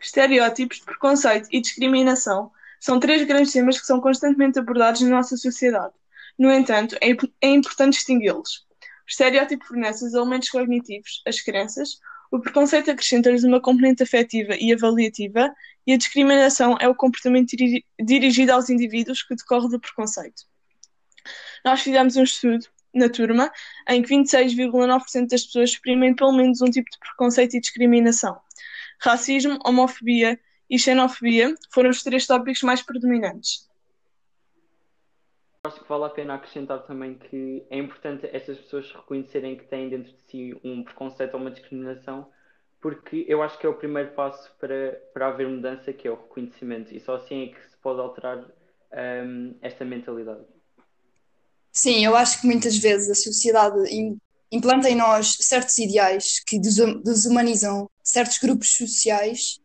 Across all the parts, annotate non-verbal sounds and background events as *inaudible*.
Estereótipos, preconceito e discriminação são três grandes temas que são constantemente abordados na nossa sociedade. No entanto, é, é importante distingui-los. O estereótipo fornece os elementos cognitivos, as crenças, o preconceito acrescenta-lhes uma componente afetiva e avaliativa, e a discriminação é o comportamento diri dirigido aos indivíduos que decorre do preconceito. Nós fizemos um estudo na turma em que 26,9% das pessoas exprimem pelo menos um tipo de preconceito e discriminação. Racismo, homofobia e xenofobia foram os três tópicos mais predominantes. Acho que vale a pena acrescentar também que é importante essas pessoas reconhecerem que têm dentro de si um preconceito ou uma discriminação, porque eu acho que é o primeiro passo para, para haver mudança, que é o reconhecimento, e só assim é que se pode alterar um, esta mentalidade. Sim, eu acho que muitas vezes a sociedade implanta em nós certos ideais que desumanizam certos grupos sociais.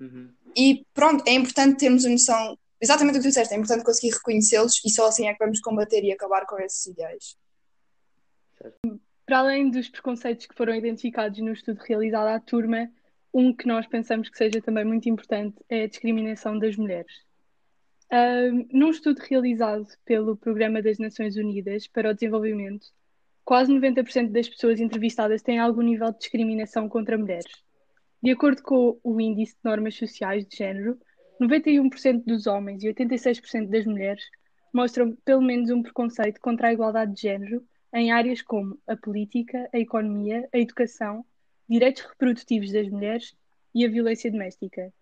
Uhum. E pronto, é importante termos a noção, exatamente o que tu disseste, é importante conseguir reconhecê-los e só assim é que vamos combater e acabar com esses ideais. Para além dos preconceitos que foram identificados no estudo realizado à turma, um que nós pensamos que seja também muito importante é a discriminação das mulheres. Uh, num estudo realizado pelo Programa das Nações Unidas para o Desenvolvimento, quase 90% das pessoas entrevistadas têm algum nível de discriminação contra mulheres. De acordo com o Índice de Normas Sociais de Género, 91% dos homens e 86% das mulheres mostram pelo menos um preconceito contra a igualdade de género em áreas como a política, a economia, a educação, direitos reprodutivos das mulheres e a violência doméstica.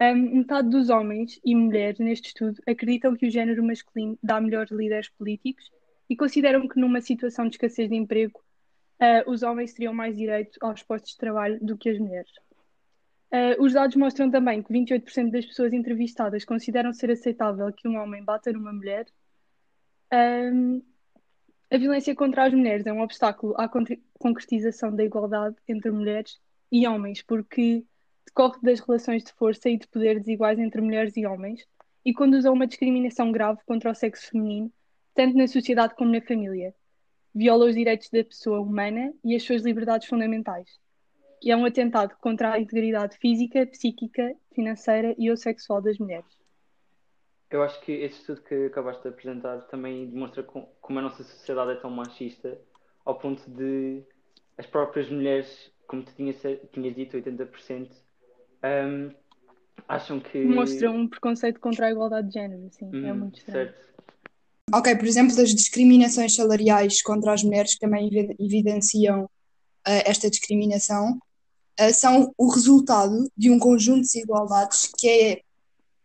Um, metade dos homens e mulheres neste estudo acreditam que o género masculino dá melhores líderes políticos e consideram que numa situação de escassez de emprego uh, os homens teriam mais direito aos postos de trabalho do que as mulheres. Uh, os dados mostram também que 28% das pessoas entrevistadas consideram ser aceitável que um homem bata numa mulher. Um, a violência contra as mulheres é um obstáculo à concretização da igualdade entre mulheres e homens, porque decorre das relações de força e de poder desiguais entre mulheres e homens e conduz a uma discriminação grave contra o sexo feminino, tanto na sociedade como na família. Viola os direitos da pessoa humana e as suas liberdades fundamentais. E é um atentado contra a integridade física, psíquica, financeira e ou sexual das mulheres. Eu acho que esse estudo que acabaste de apresentar também demonstra como a nossa sociedade é tão machista, ao ponto de as próprias mulheres, como tu tinhas, tinhas dito, 80%, um, acham que. Mostra um preconceito contra a igualdade de género, sim, hum, é muito estranho. Certo. Ok, por exemplo, as discriminações salariais contra as mulheres que também evidenciam uh, esta discriminação uh, são o resultado de um conjunto de desigualdades que é,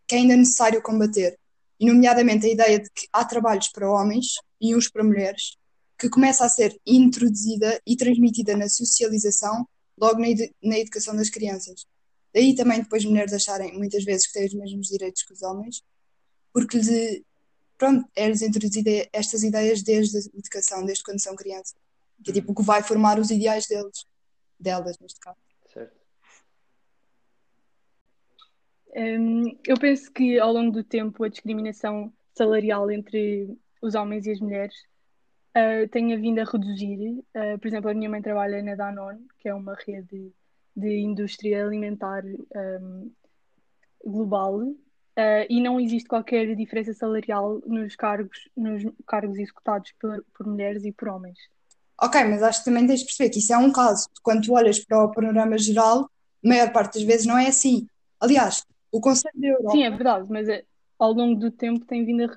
que é ainda necessário combater, e nomeadamente a ideia de que há trabalhos para homens e uns para mulheres, que começa a ser introduzida e transmitida na socialização, logo na, na educação das crianças. Daí também depois mulheres acharem muitas vezes que têm os mesmos direitos que os homens, porque lhes, pronto, é-lhes introduzida estas ideias desde a educação, desde quando são crianças. Que é tipo o que vai formar os ideais deles, delas neste caso. Certo. Um, eu penso que ao longo do tempo a discriminação salarial entre os homens e as mulheres uh, tenha vindo a reduzir. Uh, por exemplo, a minha mãe trabalha na Danone, que é uma rede de indústria alimentar um, global uh, e não existe qualquer diferença salarial nos cargos, nos cargos executados por, por mulheres e por homens. Ok, mas acho que também tens de perceber que isso é um caso. Quando tu olhas para o panorama geral, a maior parte das vezes não é assim. Aliás, o Conselho da Europa. Sim, é verdade, mas é, ao longo do tempo tem vindo a,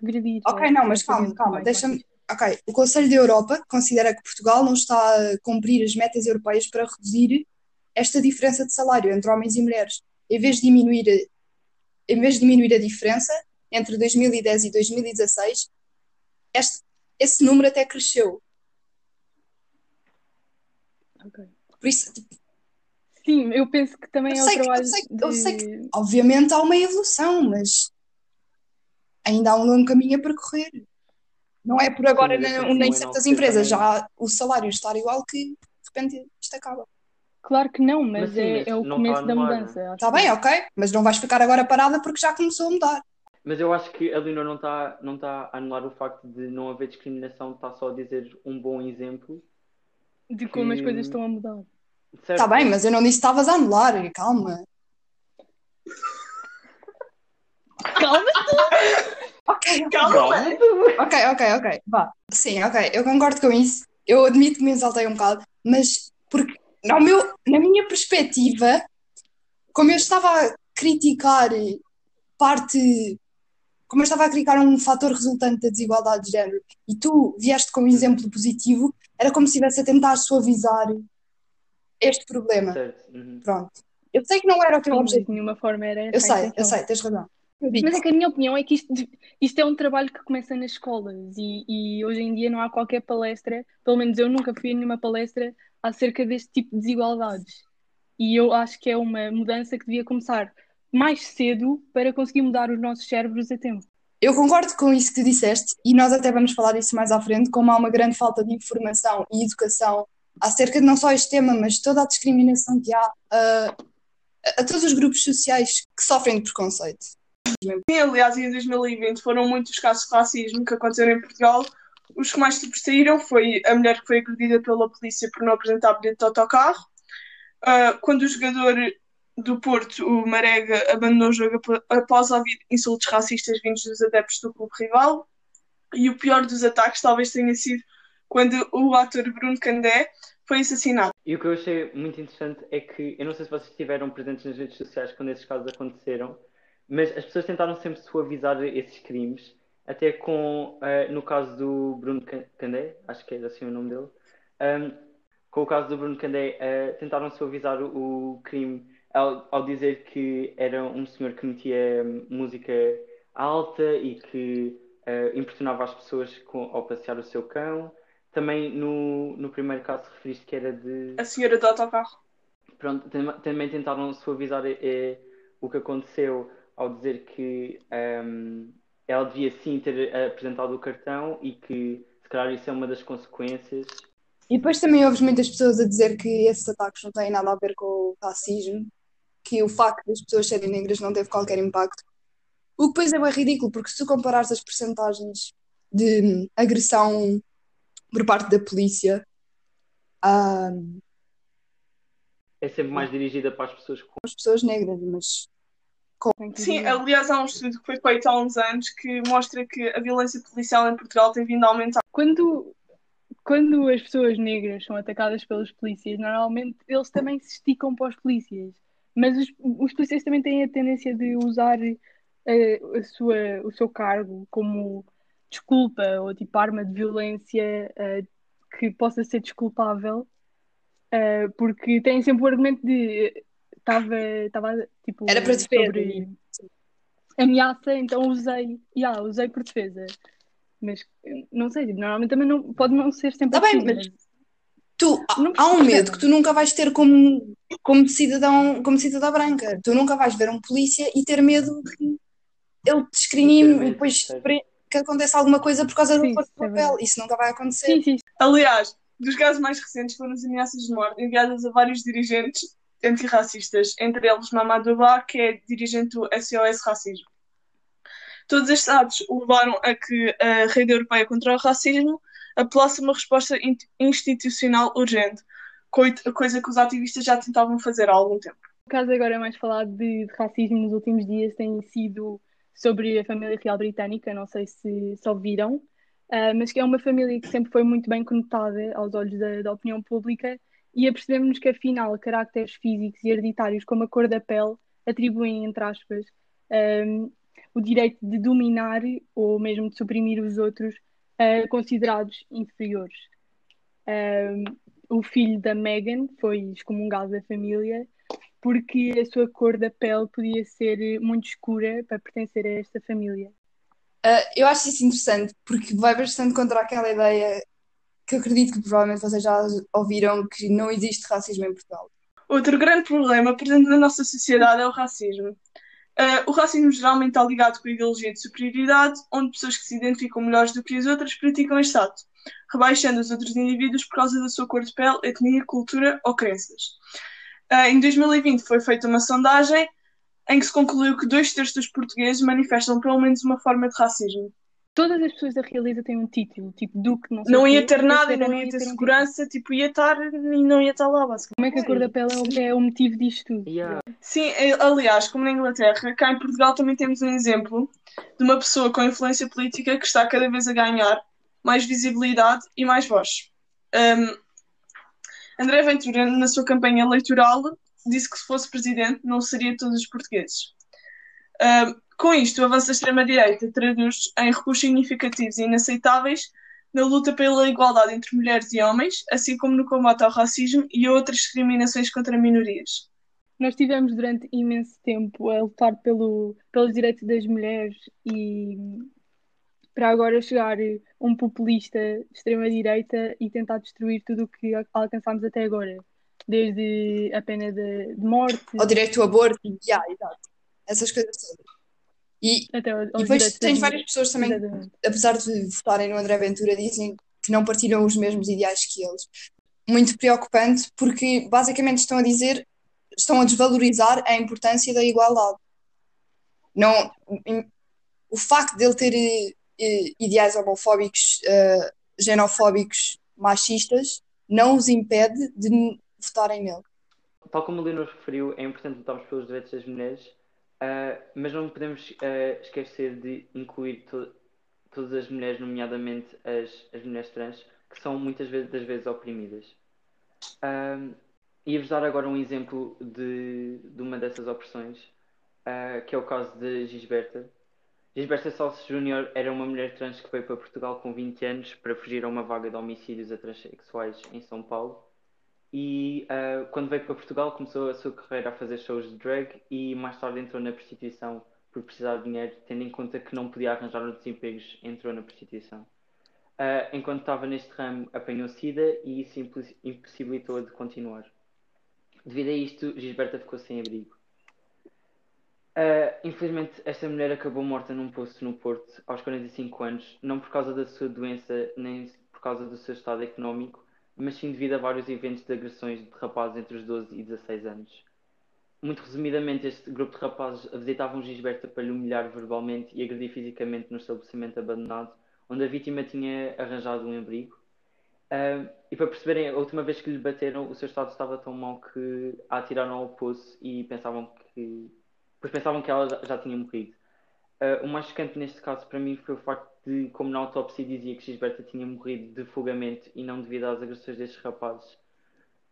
regredir. Ok, não, mas calma, calma, deixa-me. Ok, o Conselho da Europa considera que Portugal não está a cumprir as metas europeias para reduzir esta diferença de salário entre homens e mulheres. Em vez de diminuir, em vez de diminuir a diferença entre 2010 e 2016, este, esse número até cresceu. Okay. Por isso, tipo, Sim, eu penso que também eu é o trabalho. Eu sei, de... eu sei que, obviamente, há uma evolução, mas ainda há um longo caminho a percorrer. Não é por agora, Sim, nem, nem certas empresas já o salário está igual que de repente isto acaba. Claro que não, mas, mas sim, é, é, o começo da mudança. Está bem, ok, mas não vais ficar agora parada porque já começou a mudar. Mas eu acho que a Leonor não está não tá a anular o facto de não haver discriminação, está só a dizer um bom exemplo. De como que... as coisas estão a mudar. Está bem, mas eu não disse que estavas a anular, calma. *laughs* Calma, Ok, Calma! ok, ok, ok. Vá. Sim, ok, eu concordo com isso. Eu admito que me exaltei um bocado, mas porque no meu, na minha perspectiva, como eu estava a criticar parte, como eu estava a criticar um fator resultante da desigualdade de género, e tu vieste com um exemplo positivo, era como se estivesse a tentar suavizar este problema. Certo. uhum. Pronto. Eu sei que não era o teu Sim, objetivo. de nenhuma forma era Eu sei, eu sei, tens razão. Mas é que a minha opinião é que isto, isto é um trabalho que começa nas escolas e, e hoje em dia não há qualquer palestra, pelo menos eu nunca fui a nenhuma palestra acerca deste tipo de desigualdades. E eu acho que é uma mudança que devia começar mais cedo para conseguir mudar os nossos cérebros a tempo. Eu concordo com isso que tu disseste, e nós até vamos falar disso mais à frente, como há uma grande falta de informação e educação acerca de não só este tema, mas toda a discriminação que há a, a todos os grupos sociais que sofrem de preconceito. Sim, aliás, em 2020 foram muitos os casos de racismo que aconteceram em Portugal. Os que mais sobressaíram foi a mulher que foi agredida pela polícia por não apresentar bilhete de autocarro. Ah, quando o jogador do Porto, o Marega, abandonou o jogo ap- após ouvir insultos racistas vindos dos adeptos do clube rival. E o pior dos ataques talvez tenha sido quando o ator Bruno Candé foi assassinado. E o que eu achei muito interessante é que, eu não sei se vocês estiveram presentes nas redes sociais quando esses casos aconteceram, mas as pessoas tentaram sempre suavizar esses crimes, até com, eh, no caso do Bruno Can- Candé, acho que é assim o nome dele, ahm, com o caso do Bruno Candé, eh, tentaram suavizar o, o crime ao, ao dizer que era um senhor que metia música alta e que eh, impressionava as pessoas com- ao passear o seu cão. Também no, no primeiro caso referiste que era de. A senhora do autocarro. Pronto, tam- também tentaram suavizar eh, o que aconteceu ao dizer que ehm, ela devia sim ter apresentado o cartão e que se calhar isso é uma das consequências. E depois também ouves muitas pessoas a dizer que esses ataques não têm nada a ver com o racismo, que o facto das pessoas serem negras não teve qualquer impacto. O que depois é bem ridículo, porque se tu comparares as percentagens de agressão por parte da polícia ah, É sempre mais dirigida para as pessoas com. as pessoas negras, mas Sim, aliás, há um estudo que foi feito há uns anos que mostra que a violência policial em Portugal tem vindo a aumentar. Quando, quando as pessoas negras são atacadas pelos polícias, normalmente eles também se esticam para os polícias. Mas os, os polícias também têm a tendência de usar eh, a sua, o seu cargo como desculpa ou tipo arma de violência eh, que possa ser desculpável, eh, porque têm sempre o argumento de estava estava tipo Era para defesa. sobre ameaça, então usei, yeah, usei por defesa. Mas não sei, normalmente também não, pode não ser sempre Tá bem, assim, mas- tu, há- Não há um medo que tu nunca vais ter como, como cidadão, como cidadã branca. Tu nunca vais ver um polícia e ter medo que ele te discrimine e depois que aconteça alguma coisa por causa do Sim, do é papel. verdade. Isso nunca vai acontecer. Sim, sim, Aliás, dos casos mais recentes foram as ameaças de morte enviadas a vários dirigentes antirracistas, entre eles Mamadou Ba, que é dirigente do SOS Racismo. Todos estes atos levaram a que a Rede Europeia contra o Racismo apelasse uma resposta in- institucional urgente, coi- coisa que os ativistas já tentavam fazer há algum tempo. O caso agora mais falado de, racismo nos últimos dias tem sido sobre a família real britânica, não sei se, se ah, mas que é uma família que sempre foi muito bem conotada aos olhos da, da opinião pública e apercebemos que afinal caracteres físicos e hereditários como a cor da pele atribuem, entre aspas, ahm, o direito de dominar ou mesmo de suprimir os outros ah, considerados inferiores. Ahm, o filho da Meghan foi excomungado da família porque a sua cor da pele podia ser muito escura para pertencer a esta família. Ah, eu acho isso interessante porque vai bastante contra aquela ideia que acredito que provavelmente vocês já ouviram que não existe racismo em Portugal. Outro grande problema presente na nossa sociedade é o racismo. Ah, o racismo geralmente está ligado com a ideologia de superioridade, onde pessoas que se identificam melhores do que as outras praticam este ato, rebaixando os outros indivíduos por causa da sua cor de pele, etnia, cultura ou crenças. Ah, em 2020 foi feita uma sondagem em que se concluiu que dois terços dos portugueses manifestam pelo menos uma forma de racismo. Todas as pessoas da Realiza têm um título, tipo Duque, não sei Não ia quê, ter nada e não bebé ia ter um segurança, tipo, ia estar e não ia estar lá, basicamente. Como é que a cor da pele é o- é o motivo disto tudo? Yeah. Sim, é- aliás, como na Inglaterra, cá em Portugal também temos um exemplo de uma pessoa com influência política que está cada vez a ganhar mais visibilidade e mais voz. Um, André Ventura, na sua campanha eleitoral, disse que se fosse presidente não seria todos os portugueses. Um, com isto, o avanço da extrema-direita traduz em recursos significativos e inaceitáveis na luta pela igualdade entre mulheres e homens, assim como no combate ao racismo e outras discriminações contra minorias. Nós tivemos durante imenso tempo a lutar pelo, pelos direitos das mulheres e para agora chegar um populista de extrema-direita e tentar destruir tudo o que al- alcançámos até agora. Desde a pena de, de morte Ao direito ao aborto, yeah, exato. Essas coisas todas. E, e depois tens várias pessoas também, Exatamente. apesar de votarem no André Ventura, dizem que não partilham os mesmos ideais que eles. Muito preocupante, porque basicamente estão a dizer, estão a desvalorizar a importância da igualdade. Não, o facto de ele ter eh, eh, ideais homofóbicos, eh, xenofóbicos, machistas, não os impede de votarem nele. Tal como o Leonor referiu, é importante lutarmos pelos direitos das mulheres, ah, mas não podemos ah, esquecer de incluir to- todas as mulheres, nomeadamente as, as mulheres trans, que são muitas vezes, das vezes oprimidas. Ah, Ia-vos dar agora um exemplo de, de uma dessas opressões, ah, que é o caso de Gisberta. Gisberta Salles Júnior era uma mulher trans que veio para Portugal com 20 anos para fugir a uma vaga de homicídios a transexuais em São Paulo. E ah, quando veio para Portugal começou a sua carreira a fazer shows de drag e mais tarde entrou na prostituição por precisar de dinheiro, tendo em conta que não podia arranjar outros empregos, entrou na prostituição. Ah, enquanto estava neste ramo, apanhou SIDA e isso impos- impossibilitou-a de continuar. Devido a isto, Gisberta ficou sem abrigo. Ah, infelizmente, esta mulher acabou morta num poço no Porto aos 45 anos, não por causa da sua doença nem por causa do seu estado económico, mas sim devido a vários eventos de agressões de rapazes entre os 12 e 16 anos. Muito resumidamente, este grupo de rapazes visitavam Gisberta para lhe humilhar verbalmente e agredir fisicamente no estabelecimento abandonado, onde a vítima tinha arranjado um abrigo. Ah, e para perceberem, a última vez que lhe bateram, o seu estado estava tão mau que a atiraram ao poço e pensavam que. Pois pensavam que ela já, tinha morrido. Ah, o mais chocante neste caso para mim foi o facto de, como na autópsia dizia que Gisberta tinha morrido de afogamento e não devido às agressões destes rapazes.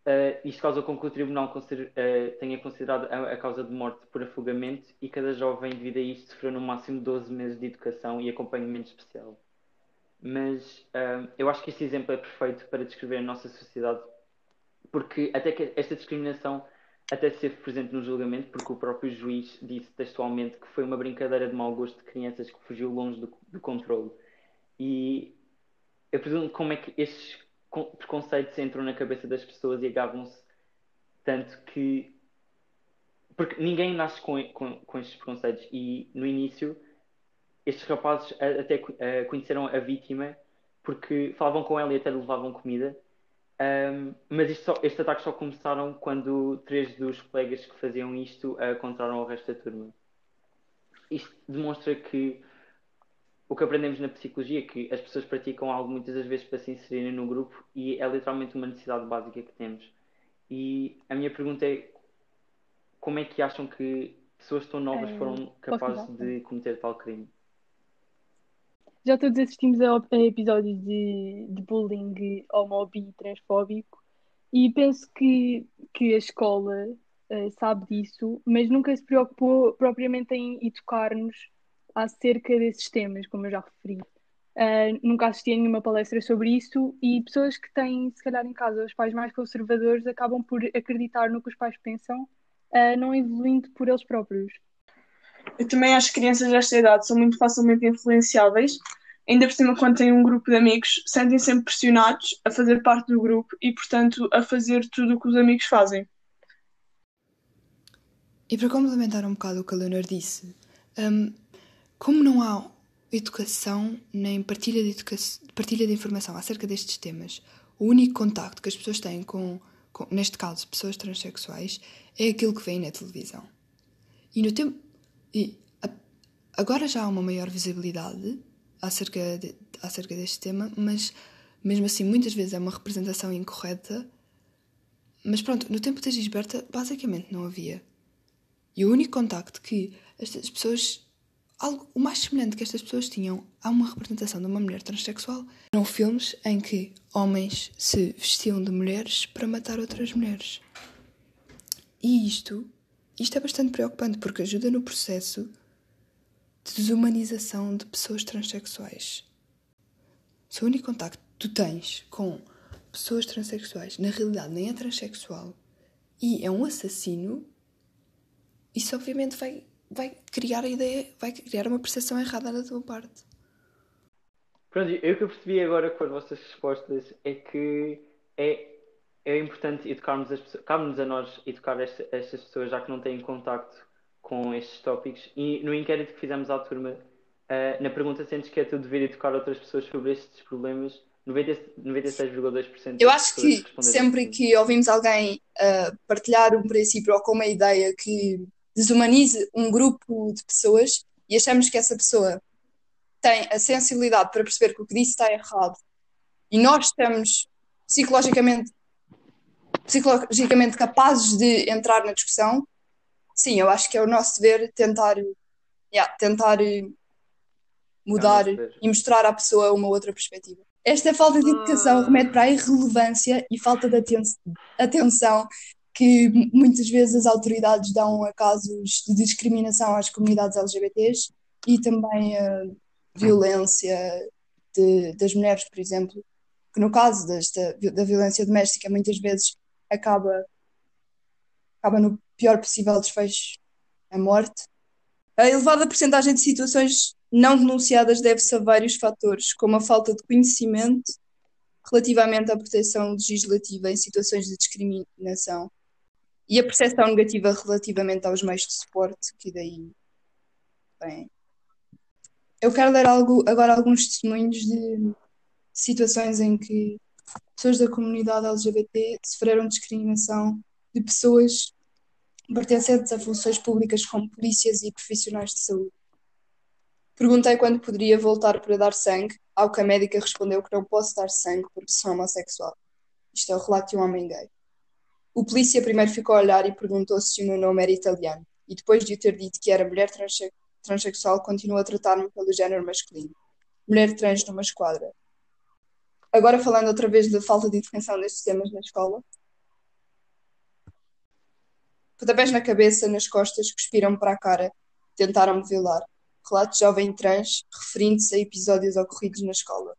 Ah, isto causou com que o tribunal ah, tenha considerado a, a causa de morte por afogamento e cada jovem, devido a isto, sofreu no máximo 12 meses de educação e acompanhamento especial. Mas ah, eu acho que este exemplo é perfeito para descrever a nossa sociedade, porque até que esta discriminação até esteve presente no julgamento, porque o próprio juiz disse textualmente que foi uma brincadeira de mau gosto de crianças que fugiu longe do, do controle. E eu presumo como é que estes con- preconceitos entram na cabeça das pessoas e agarram-se tanto que. Porque ninguém nasce com, com, com estes preconceitos. E no início, estes rapazes até co- conheceram a vítima porque falavam com ela e até levavam comida. Ahm, mas só- estes ataques só começaram quando três dos colegas que faziam isto contaram ao resto da turma. Isto demonstra que o que aprendemos na psicologia é que as pessoas praticam algo muitas das vezes para se inserirem no grupo e é literalmente uma necessidade básica que temos. E a minha pergunta é como é que acham que pessoas tão novas foram capazes de cometer tal crime? Já todos assistimos a, a episódios de, de bullying homobi e transfóbico e penso que, que a escola eh, sabe disso, mas nunca se preocupou propriamente em educar-nos acerca desses temas, como eu já referi. Eh, nunca assisti a nenhuma palestra sobre isso e pessoas que têm, se calhar, em casa os pais mais conservadores acabam por acreditar no que os pais pensam, eh, não evoluindo por eles próprios. Eu também acho que crianças desta idade são muito facilmente influenciáveis, ainda por cima, quando têm um grupo de amigos, sentem sempre pressionados a fazer parte do grupo e, portanto, a fazer tudo o que os amigos fazem. E para complementar um bocado o que a Leonor disse, hum, como não há educação nem partilha de, partilha de informação acerca destes temas, o único contacto que as pessoas têm com, com, neste caso, pessoas transexuais, é aquilo que vem na televisão. E no tempo. E agora já há uma maior visibilidade acerca, de, acerca deste tema, mas mesmo assim, muitas vezes é uma representação incorreta. Mas pronto, no tempo da Gisberta, basicamente não havia. E o único contacto que estas pessoas. Algo, o mais semelhante que estas pessoas tinham a uma representação de uma mulher transexual eram filmes em que homens se vestiam de mulheres para matar outras mulheres. E isto, isto é bastante preocupante porque ajuda no processo de desumanização de pessoas transexuais. Se o único contacto que tu tens com pessoas transexuais, na realidade nem é transexual e é um assassino, isso obviamente vai, vai criar a ideia, vai criar uma percepção errada da tua parte. Pronto, eu que eu percebi agora com as vossas respostas é que é, é importante educarmos as pessoas, cabe-nos a nós educar esta, estas pessoas já que não têm contacto com estes tópicos. E no inquérito que fizemos à turma, uh, na pergunta sentes que é tu dever educar outras pessoas sobre estes problemas, 96,2% Eu acho que sempre que ouvimos alguém uh, partilhar um princípio ou com uma ideia que desumanize um grupo de pessoas e achamos que essa pessoa tem a sensibilidade para perceber que o que disse está errado e nós estamos psicologicamente psicologicamente capazes de entrar na discussão, sim, eu acho que é o nosso dever tentar, yeah, tentar eh, mudar é e mostrar à pessoa uma outra perspectiva. Esta falta de educação ah. remete para a irrelevância e falta de atenção que muitas vezes as autoridades dão a casos de discriminação às comunidades LGBTs e também a violência de, das mulheres, por exemplo, que no caso desta, da violência doméstica muitas vezes acaba, acaba no pior possível desfecho, a morte. A elevada porcentagem de situações não denunciadas deve-se a vários fatores, como a falta de conhecimento relativamente à proteção legislativa em situações de discriminação e a percepção negativa relativamente aos meios de suporte, que daí bem. Eu quero ler algo, agora alguns testemunhos de situações em que pessoas da comunidade LGBT sofreram discriminação de pessoas pertencentes a funções públicas como polícias e profissionais de saúde. Perguntei quando poderia voltar para dar sangue, ao que a médica respondeu que não posso dar sangue porque sou homossexual. Isto é o relato de um homem gay. O polícia primeiro ficou a olhar e perguntou se o meu nome era italiano, e depois de eu ter dito que era mulher transe transexual, continuou a tratar-me pelo género masculino. Mulher trans numa esquadra. Agora falando outra vez da falta de definição destes temas na escola. Pontapés na cabeça, nas costas, cuspiram-me para a cara, tentaram-me violar. Relato de jovem trans, referindo-se a episódios ocorridos na escola.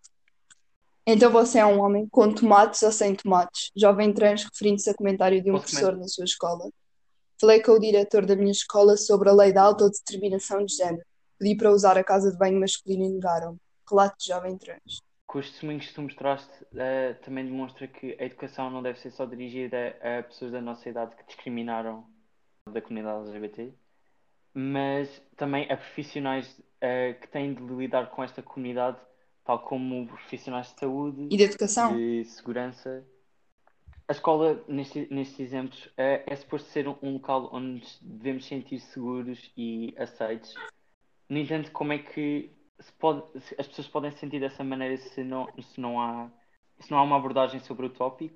Então você é um homem com tomates ou sem tomates? Jovem trans, referindo-se a comentário de um professor na sua escola. Falei com o diretor da minha escola sobre a lei da autodeterminação de género. Pedi para usar a casa de banho masculino e negaram-me. Relato de jovem trans com os testemunhos que tu mostraste, uh, também demonstra que a educação não deve ser só dirigida a pessoas da nossa idade que discriminaram da comunidade LGBT, mas também a profissionais uh, que têm de lidar com esta comunidade, tal como profissionais de saúde e de educação, de segurança. A escola, neste, nestes exemplos, é, é suposto ser um, um local onde nos devemos sentir seguros e aceitos. No entanto, como é que pode, as pessoas podem sentir dessa maneira se não, se não há se não há uma abordagem sobre o tópico,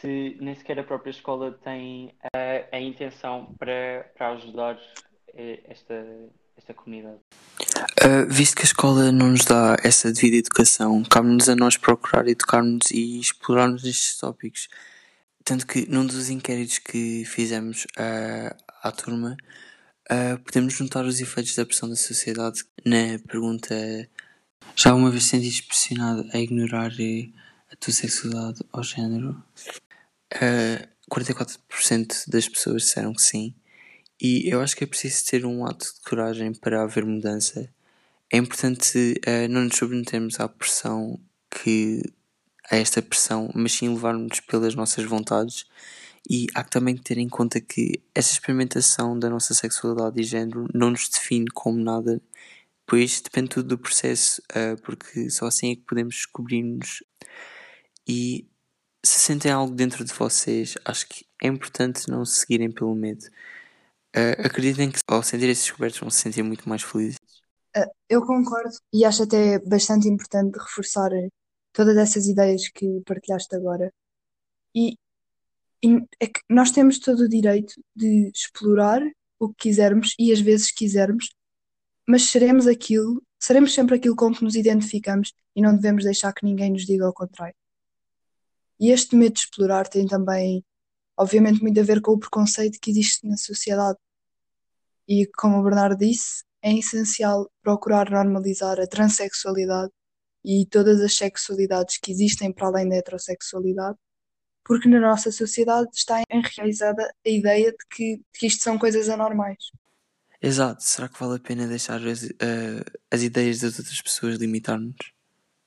se nem sequer a própria escola tem a, a intenção para, para ajudar eh, esta, esta comunidade. Uh, visto que a escola não nos dá essa devida educação, cabe-nos a nós procurar educar-nos e explorarmos estes tópicos. Tanto que num dos inquéritos que fizemos uh, à turma, Uh, podemos juntar os efeitos da pressão da sociedade na pergunta já uma vez sentiste pressionado a ignorar eh, a tua sexualidade ou género? Uh, ah, 44% das pessoas disseram que sim. E eu acho que é preciso ter um ato de coragem para haver mudança. É importante uh, não nos submetermos à pressão que a esta pressão, mas sim levarmos pelas nossas vontades e há que também ter em conta que essa experimentação da nossa sexualidade e género não nos define como nada, pois depende tudo do processo, uh, porque só assim é que podemos descobrir-nos. E se sentem algo dentro de vocês, acho que é importante não se seguirem pelo medo. Uh, acreditem que ao sentir esses descobertos vão se sentir muito mais felizes. Uh, eu concordo e acho até bastante importante reforçar todas essas ideias que partilhaste agora. E é que nós temos todo o direito de explorar o que quisermos e as vezes quisermos, mas seremos aquilo, seremos sempre aquilo com que nos identificamos e não devemos deixar que ninguém nos diga o contrário. E este medo de explorar tem também, obviamente, muito a ver com o preconceito que existe na sociedade. E como o Bernardo disse, é essencial procurar normalizar a transexualidade e todas as sexualidades que existem para além da heterossexualidade, porque na nossa sociedade está enraizada a ideia de que, de que isto são coisas anormais. Exato, será que vale a pena deixar as, uh, as ideias das outras pessoas limitar-nos?